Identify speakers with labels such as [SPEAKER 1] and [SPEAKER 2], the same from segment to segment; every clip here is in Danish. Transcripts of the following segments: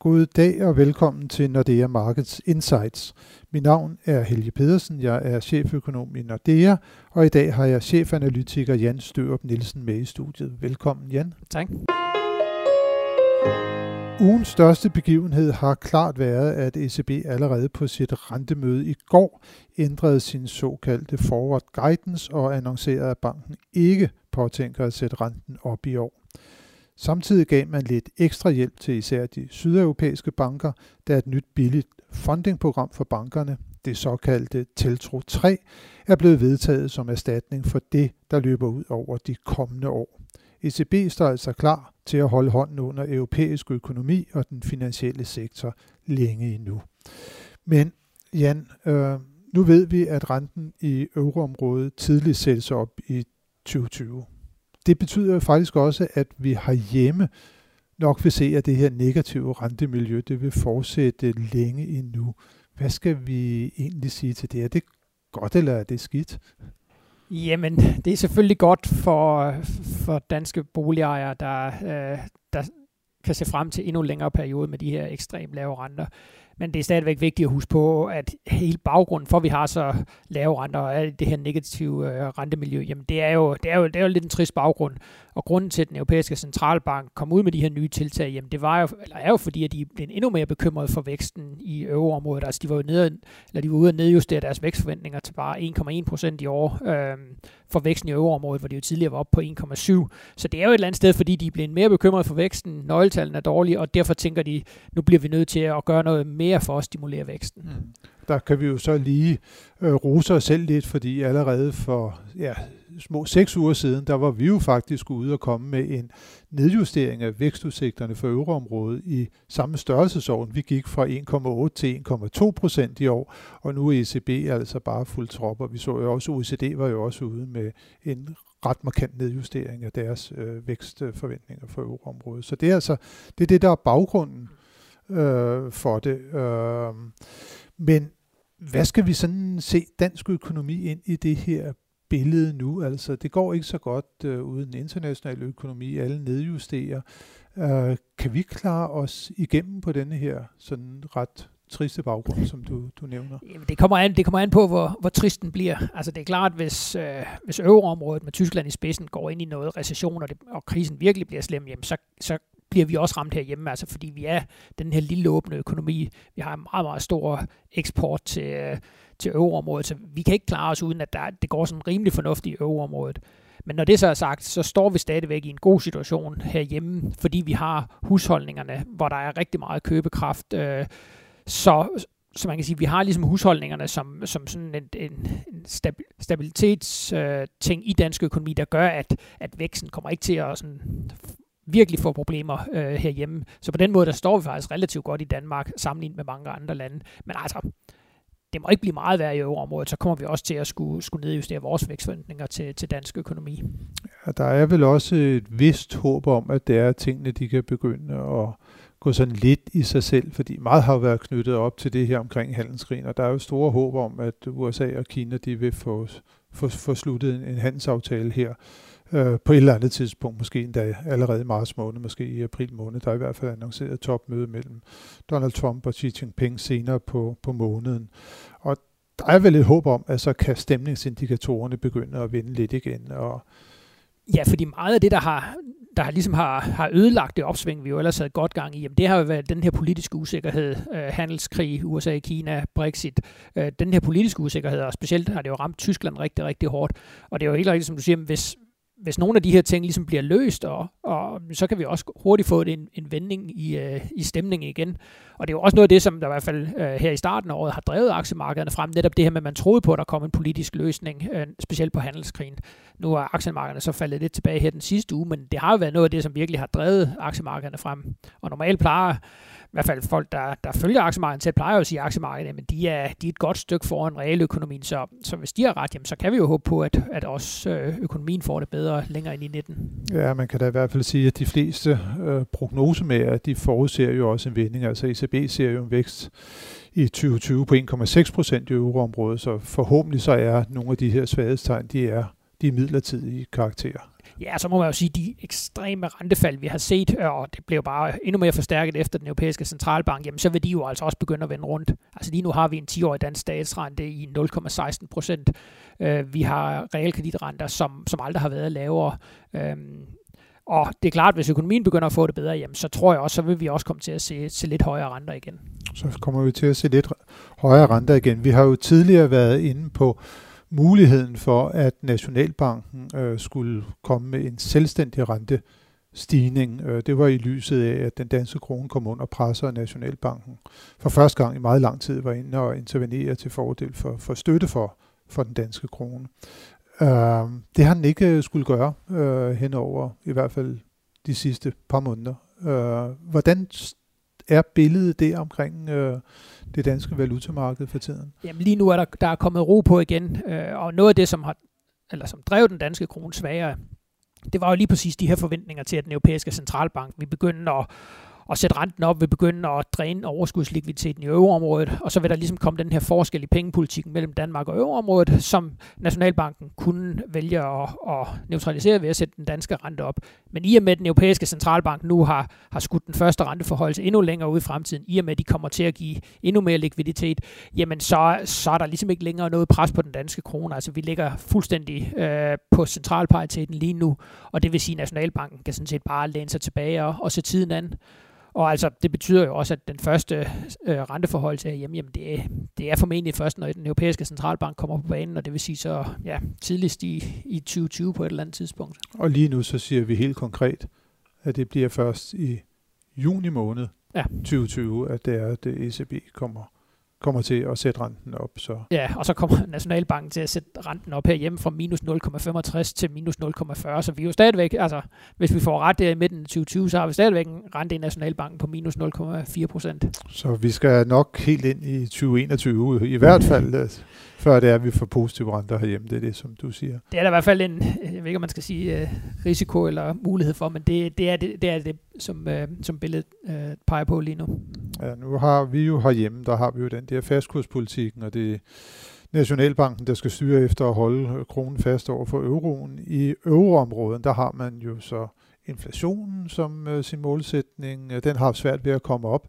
[SPEAKER 1] God dag og velkommen til Nordea Markets Insights. Mit navn er Helge Pedersen, jeg er cheføkonom i Nordea, og i dag har jeg chefanalytiker Jan Størup Nielsen med i studiet. Velkommen Jan.
[SPEAKER 2] Tak.
[SPEAKER 1] Ugens største begivenhed har klart været, at ECB allerede på sit rentemøde i går ændrede sin såkaldte forward guidance og annoncerede, at banken ikke påtænker at sætte renten op i år. Samtidig gav man lidt ekstra hjælp til især de sydeuropæiske banker, da et nyt billigt fundingprogram for bankerne, det såkaldte Teltro 3, er blevet vedtaget som erstatning for det, der løber ud over de kommende år. ECB står altså klar til at holde hånden under europæisk økonomi og den finansielle sektor længe endnu. Men Jan, øh, nu ved vi, at renten i euroområdet tidligt sættes op i 2020 det betyder jo faktisk også, at vi har hjemme nok vil se, at det her negative rentemiljø, det vil fortsætte længe endnu. Hvad skal vi egentlig sige til det? Er det godt, eller er det skidt?
[SPEAKER 2] Jamen, det er selvfølgelig godt for, for danske boligejere, der, øh, der kan se frem til endnu længere periode med de her ekstremt lave renter. Men det er stadigvæk vigtigt at huske på, at hele baggrunden for, at vi har så lave renter og alt det her negative øh, rentemiljø, jamen det er, jo, det, er jo, det er jo lidt en trist baggrund. Og grunden til, at den europæiske centralbank kom ud med de her nye tiltag, jamen det var jo, eller er jo fordi, at de blev endnu mere bekymrede for væksten i euroområdet. Altså de var jo nede, eller de var ude at nedjustere deres vækstforventninger til bare 1,1 procent i år øh, for væksten i euroområdet, hvor de jo tidligere var oppe på 1,7. Så det er jo et eller andet sted, fordi de blev mere bekymrede for væksten, nøgletallene er dårlige, og derfor tænker de, nu bliver vi nødt til at gøre noget mere for at stimulere væksten. Mm.
[SPEAKER 1] Der kan vi jo så lige øh, rose os selv lidt, fordi allerede for ja, små seks uger siden, der var vi jo faktisk ude og komme med en nedjustering af vækstudsigterne for euroområdet i samme størrelsesorden. Vi gik fra 1,8 til 1,2 procent i år, og nu er ECB altså bare fuld tropper. Vi så jo også, OECD var jo også ude med en ret markant nedjustering af deres øh, vækstforventninger for euroområdet. Så det er altså det, er det der er baggrunden øh, for det. Øh, men hvad skal vi sådan se dansk økonomi ind i det her billede nu? Altså, det går ikke så godt øh, uden international økonomi. Alle nedjusterer. Øh, kan vi klare os igennem på denne her sådan ret triste baggrund, som du, du nævner?
[SPEAKER 2] Jamen, det, kommer an, det kommer an på, hvor, hvor trist den bliver. Altså, det er klart, hvis, øh, hvis euroområdet med Tyskland i spidsen går ind i noget recession, og, det, og krisen virkelig bliver slem, jamen, så, så bliver vi også ramt herhjemme, altså fordi vi er den her lille åbne økonomi. Vi har en meget, meget stor eksport til, øh, til øvreområdet, så vi kan ikke klare os uden, at der, det går sådan rimelig fornuftigt i øvreområdet. Men når det så er sagt, så står vi stadigvæk i en god situation herhjemme, fordi vi har husholdningerne, hvor der er rigtig meget købekraft. Øh, så, så man kan sige, at vi har ligesom husholdningerne som, som sådan en, en, en stabilitetsting øh, i dansk økonomi, der gør, at, at væksten kommer ikke til at sådan virkelig få problemer øh, herhjemme. Så på den måde, der står vi faktisk relativt godt i Danmark, sammenlignet med mange andre lande. Men altså, det må ikke blive meget værre i euroområdet, så kommer vi også til at skulle, skulle nedjustere vores vækstforventninger til, til dansk økonomi.
[SPEAKER 1] Ja, der er vel også et vist håb om, at det er tingene, de kan begynde at gå sådan lidt i sig selv, fordi meget har været knyttet op til det her omkring handelskrigen, og der er jo store håb om, at USA og Kina de vil få, få, få sluttet en, en handelsaftale her øh, på et eller andet tidspunkt, måske endda allerede i marts måned, måske i april måned. Der er i hvert fald annonceret et topmøde mellem Donald Trump og Xi Jinping senere på, på måneden. Og der er vel et håb om, at så kan stemningsindikatorerne begynde at vende lidt igen. Og
[SPEAKER 2] ja, fordi meget af det, der har, der har ligesom har, har ødelagt det opsving, vi jo ellers havde godt gang i, jamen det har jo været den her politiske usikkerhed, øh, handelskrig, USA, Kina, Brexit, øh, den her politiske usikkerhed, og specielt har det jo ramt Tyskland rigtig, rigtig hårdt. Og det er jo helt rigtigt, som du siger, hvis, hvis nogle af de her ting ligesom bliver løst, og, og så kan vi også hurtigt få en, en vending i, øh, i stemningen igen. Og det er jo også noget af det, som der i hvert fald øh, her i starten af året har drevet aktiemarkederne frem, netop det her med, at man troede på, at der kom en politisk løsning, øh, specielt på handelskrigen. Nu er aktiemarkederne så faldet lidt tilbage her den sidste uge, men det har jo været noget af det, som virkelig har drevet aktiemarkederne frem. Og normalt plejer i hvert fald folk, der, der følger aktiemarkedet til, plejer jo at sige, at aktiemarkedet, men de er, de er et godt stykke foran realøkonomien, så, så hvis de har ret, jamen, så kan vi jo håbe på, at, at også øh, økonomien får det bedre længere ind i 19.
[SPEAKER 1] Ja, man kan da i hvert fald sige, at de fleste øh, prognosemærer, de forudser jo også en vending. Altså ECB ser jo en vækst i 2020 på 1,6 procent i euroområdet, så forhåbentlig så er nogle af de her svaghedstegn, de er, de midlertidige karakterer.
[SPEAKER 2] Ja, så må man jo sige, de ekstreme rentefald, vi har set, øh, og det blev bare endnu mere forstærket efter den europæiske centralbank, jamen så vil de jo altså også begynde at vende rundt. Altså lige nu har vi en 10-årig dansk statsrente i 0,16 procent. Øh, vi har realkreditrenter, som, som aldrig har været lavere. Øhm, og det er klart, hvis økonomien begynder at få det bedre, jamen, så tror jeg også, så vil vi også komme til at se, se lidt højere renter igen.
[SPEAKER 1] Så kommer vi til at se lidt højere renter igen. Vi har jo tidligere været inde på muligheden for, at Nationalbanken øh, skulle komme med en selvstændig rente stigning. Øh, det var i lyset af, at den danske krone kom under pres, og Nationalbanken for første gang i meget lang tid var inde og intervenere til fordel for, for støtte for, for den danske krone. Øh, det har den ikke øh, skulle gøre øh, henover i hvert fald de sidste par måneder. Øh, hvordan er billedet der omkring øh, det danske valutamarked for tiden?
[SPEAKER 2] Jamen lige nu er der, der er kommet ro på igen, øh, og noget af det, som har eller som drev den danske krone svagere, det var jo lige præcis de her forventninger til, at den europæiske centralbank vi begynder at, at sætte renten op, vil begynde at dræne overskudslikviditeten i euroområdet, og så vil der ligesom komme den her forskel i pengepolitikken mellem Danmark og euroområdet, som Nationalbanken kunne vælge at, at neutralisere ved at sætte den danske rente op. Men i og med, at den europæiske centralbank nu har, har skudt den første renteforhold endnu længere ud i fremtiden, i og med, at de kommer til at give endnu mere likviditet, jamen så, så er der ligesom ikke længere noget pres på den danske krone. Altså vi ligger fuldstændig øh, på centralpariteten lige nu, og det vil sige, at Nationalbanken kan sådan set bare læne sig tilbage og, og se tiden an. Og altså, det betyder jo også, at den første øh, renteforhold til hjemme, jamen det, det er formentlig først, når den europæiske centralbank kommer på banen, og det vil sige så ja, tidligst i, i 2020 på et eller andet tidspunkt.
[SPEAKER 1] Og lige nu så siger vi helt konkret, at det bliver først i juni måned ja. 2020, at det er, at ECB kommer kommer til at sætte renten op. Så.
[SPEAKER 2] Ja, og så kommer Nationalbanken til at sætte renten op herhjemme fra minus 0,65 til minus 0,40, så vi er jo stadigvæk, altså hvis vi får ret der i midten af 2020, så har vi stadigvæk en rente i Nationalbanken på minus 0,4 procent.
[SPEAKER 1] Så vi skal nok helt ind i 2021, i hvert fald øh, før det er, at vi får positive renter herhjemme. Det er det, som du siger.
[SPEAKER 2] Det er der i hvert fald en, jeg ved ikke, om man skal sige uh, risiko eller mulighed for, men det, det, er, det, det er det, som, som billedet peger på lige nu.
[SPEAKER 1] Ja, nu har vi jo herhjemme, der har vi jo den der fastkurspolitikken, og det Nationalbanken, der skal styre efter at holde kronen fast over for euroen. I euroområden, der har man jo så inflationen som øh, sin målsætning. Øh, den har svært ved at komme op.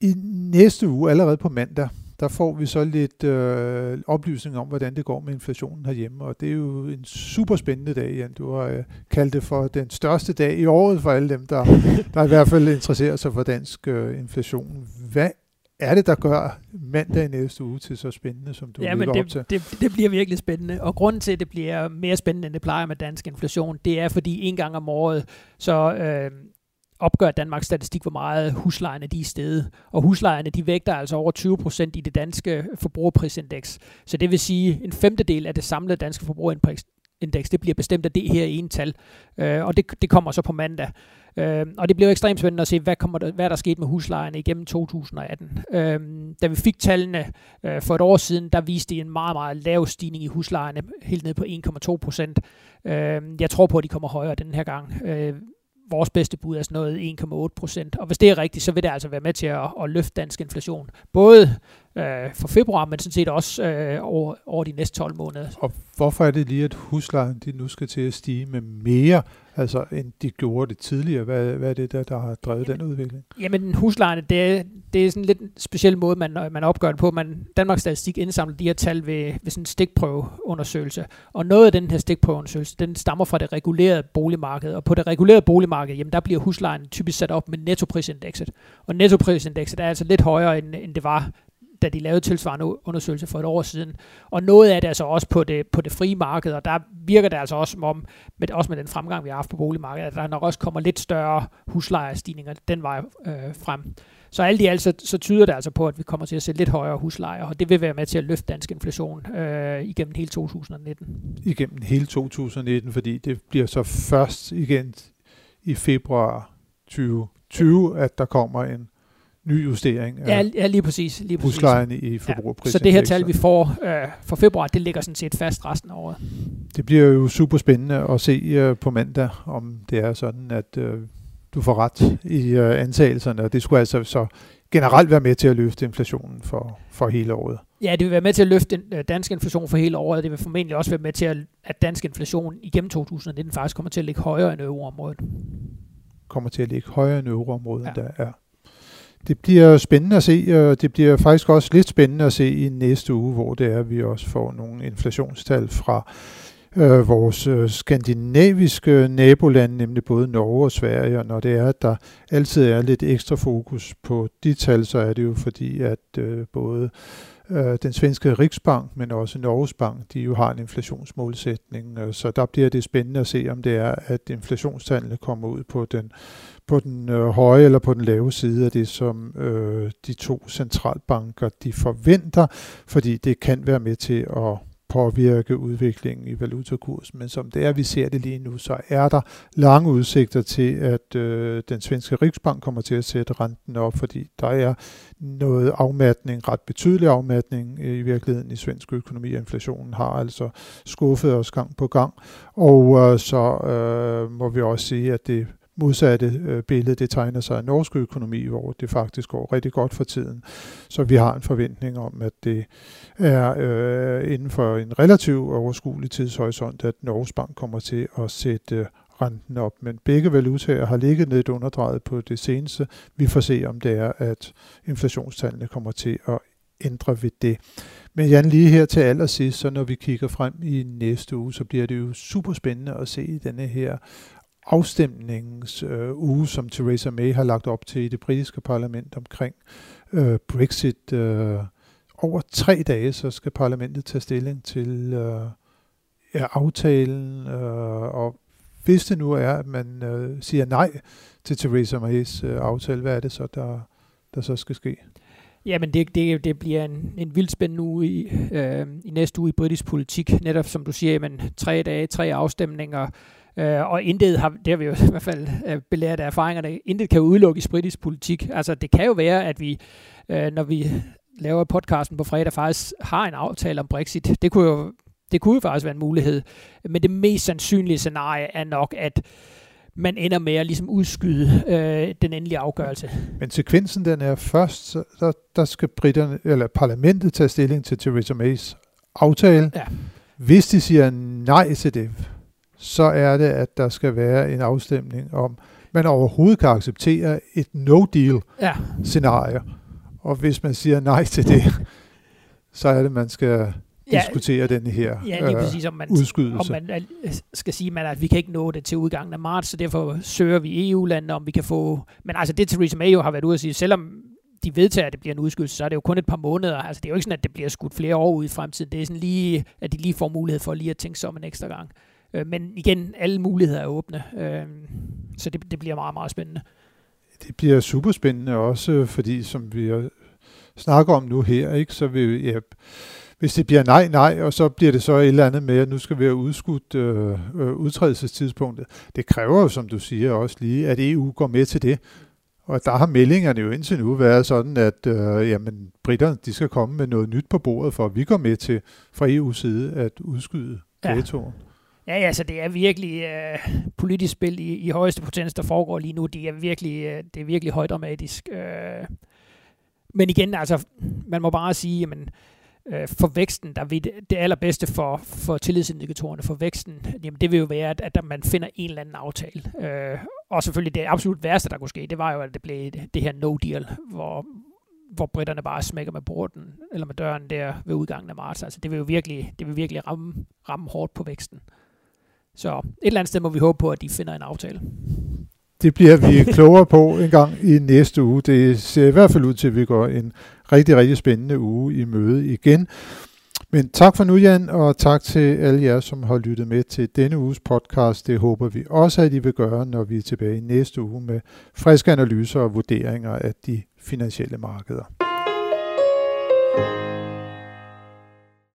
[SPEAKER 1] I næste uge, allerede på mandag, der får vi så lidt øh, oplysning om, hvordan det går med inflationen herhjemme. Og det er jo en super spændende dag, Jan. Du har øh, kaldt det for den største dag i året for alle dem, der, der i hvert fald interesserer sig for dansk øh, inflation. Hvad er det, der gør mandag i næste uge til så spændende, som du
[SPEAKER 2] ja, men det, op til? Det, det bliver virkelig spændende, og grunden til, at det bliver mere spændende, end det plejer med dansk inflation, det er, fordi en gang om året, så øh, opgør Danmarks Statistik, hvor meget huslejerne de er steget. Og huslejerne de vægter altså over 20 procent i det danske forbrugerprisindeks. Så det vil sige, en femtedel af det samlede danske forbrugerindeks, det bliver bestemt af det her ene tal. Øh, og det, det kommer så på mandag. Øh, og det bliver ekstremt spændende at se, hvad, kommer der, hvad der skete med huslejerne igennem 2018. Øh, da vi fik tallene øh, for et år siden, der viste de en meget, meget lav stigning i huslejerne, helt ned på 1,2 procent. Øh, jeg tror på, at de kommer højere den her gang. Øh, vores bedste bud er sådan noget 1,8 procent. Og hvis det er rigtigt, så vil det altså være med til at, at løfte dansk inflation. Både øh, for februar, men sådan set også øh, over, over de næste 12 måneder.
[SPEAKER 1] Og hvorfor er det lige, at huslejen de nu skal til at stige med mere, altså end de gjorde det tidligere? Hvad, hvad er det, der, der har drevet jamen, den udvikling?
[SPEAKER 2] Jamen huslejerne, det, det er sådan lidt en speciel måde, man, man opgør det på. Man, Danmarks Statistik indsamler de her tal ved, ved sådan en stikprøveundersøgelse. Og noget af den her stikprøveundersøgelse, den stammer fra det regulerede boligmarked. Og på det regulerede boligmarked, jamen der bliver huslejen typisk sat op med nettoprisindekset. Og nettoprisindekset er altså lidt højere, end, end det var da de lavede tilsvarende undersøgelse for et år siden. Og noget af det er altså også på det, på det frie marked, og der virker det altså også som om, med, også med den fremgang, vi har haft på boligmarkedet, at der nok også kommer lidt større huslejestigninger den vej øh, frem. Så alt i alt så, så tyder det altså på, at vi kommer til at se lidt højere huslejer, og det vil være med til at løfte dansk inflation øh, igennem hele 2019.
[SPEAKER 1] Igennem hele 2019, fordi det bliver så først igen i februar 2020, at der kommer en ny justering
[SPEAKER 2] af ja, ja, lige præcis. Lige præcis.
[SPEAKER 1] i forbrugerpris.
[SPEAKER 2] Ja, så det her tal, vi får øh, for februar, det ligger sådan set fast resten af året.
[SPEAKER 1] Det bliver jo super spændende at se øh, på mandag, om det er sådan, at øh, du får ret i øh, antagelserne, og det skulle altså så generelt være med til at løfte inflationen for, for hele året.
[SPEAKER 2] Ja, det vil være med til at løfte den øh, danske inflation for hele året. Det vil formentlig også være med til, at, at dansk inflation igennem 2019 faktisk kommer til at ligge højere end euroområdet.
[SPEAKER 1] Kommer til at ligge højere end euroområdet, ja. der er. Det bliver spændende at se, og det bliver faktisk også lidt spændende at se i næste uge, hvor det er, at vi også får nogle inflationstal fra øh, vores øh, skandinaviske nabolande, nemlig både Norge og Sverige, og når det er, at der altid er lidt ekstra fokus på de tal, så er det jo fordi, at øh, både øh, den svenske Riksbank, men også Norges Bank, de jo har en inflationsmålsætning, øh, så der bliver det spændende at se, om det er, at inflationstallene kommer ud på den, på den øh, høje eller på den lave side af det, som øh, de to centralbanker de forventer, fordi det kan være med til at påvirke udviklingen i valutakursen. Men som det er, vi ser det lige nu, så er der lange udsigter til, at øh, den svenske Riksbank kommer til at sætte renten op, fordi der er noget afmatning, ret betydelig afmatning øh, i virkeligheden i svensk økonomi. Inflationen har altså skuffet os gang på gang, og øh, så øh, må vi også sige, at det modsatte øh, billede, det tegner sig af norsk økonomi, hvor det faktisk går rigtig godt for tiden. Så vi har en forventning om, at det er øh, inden for en relativt overskuelig tidshorisont, at Norges Bank kommer til at sætte øh, renten op. Men begge valutaer har ligget ned underdrejet på det seneste. Vi får se, om det er, at inflationstallene kommer til at ændre ved det. Men Jan, lige her til allersidst, så når vi kigger frem i næste uge, så bliver det jo super spændende at se denne her afstemningens øh, uge, som Theresa May har lagt op til i det britiske parlament omkring øh, Brexit. Øh, over tre dage, så skal parlamentet tage stilling til øh, ja, aftalen, øh, og hvis det nu er, at man øh, siger nej til Theresa Mays øh, aftale, hvad er det så, der, der så skal ske?
[SPEAKER 2] Jamen, det, det, det bliver en, en vildt spændende uge i, øh, i næste uge i britisk politik. Netop som du siger, men tre dage, tre afstemninger, Øh, og intet har, det har vi jo i hvert fald øh, belært af erfaringerne, intet kan udelukke i britisk politik. Altså det kan jo være, at vi, øh, når vi laver podcasten på fredag, faktisk har en aftale om Brexit. Det kunne jo det kunne jo faktisk være en mulighed. Men det mest sandsynlige scenarie er nok, at man ender med at ligesom udskyde øh, den endelige afgørelse.
[SPEAKER 1] Men sekvensen den er først, så der, der skal britterne, eller parlamentet tage stilling til Theresa Mays aftale. Ja. Hvis de siger nej til det, så er det, at der skal være en afstemning om, man overhovedet kan acceptere et no-deal-scenarie. Ja. Og hvis man siger nej til det, så er det, man skal ja, diskutere den her ja, lige præcis, om man, udskydelse.
[SPEAKER 2] Om man skal sige, man, at vi kan ikke nå det til udgangen af marts, så derfor søger vi EU-landene, om vi kan få... Men altså det Theresa May jo har været ude at sige, selvom de vedtager, at det bliver en udskydelse, så er det jo kun et par måneder. Altså det er jo ikke sådan, at det bliver skudt flere år ud i fremtiden. Det er sådan lige, at de lige får mulighed for lige at tænke sig om en ekstra gang. Øh, men igen, alle muligheder er åbne, øh, så det, det bliver meget, meget spændende.
[SPEAKER 1] Det bliver super spændende også, fordi som vi snakker om nu her, ikke, så vil ja, hvis det bliver nej, nej, og så bliver det så et eller andet med, at nu skal vi have udskudt øh, øh, udtrædelsestidspunktet. Det kræver jo, som du siger også lige, at EU går med til det. Og der har meldingerne jo indtil nu været sådan, at øh, jamen, britterne de skal komme med noget nyt på bordet, for at vi går med til fra EU's side at udskyde ja.
[SPEAKER 2] Ja, ja, så det er virkelig øh, politisk spil i, i højeste potens, der foregår lige nu. Det er virkelig, øh, det er virkelig højdramatisk. Øh. Men igen, altså, man må bare sige, jamen, øh, for væksten, der vil det, det allerbedste for, for tillidsindikatorerne for væksten, jamen det vil jo være, at, at man finder en eller anden aftale. Øh, og selvfølgelig det absolut værste, der kunne ske, det var jo, at det blev det, her no deal, hvor, hvor britterne bare smækker med borden, eller med døren der ved udgangen af marts. Altså det vil jo virkelig, det vil virkelig ramme, ramme hårdt på væksten. Så et eller andet sted må vi håbe på, at de finder en aftale.
[SPEAKER 1] Det bliver vi klogere på en gang i næste uge. Det ser i hvert fald ud til, at vi går en rigtig, rigtig spændende uge i møde igen. Men tak for nu, Jan, og tak til alle jer, som har lyttet med til denne uges podcast. Det håber vi også, at I vil gøre, når vi er tilbage i næste uge med friske analyser og vurderinger af de finansielle markeder.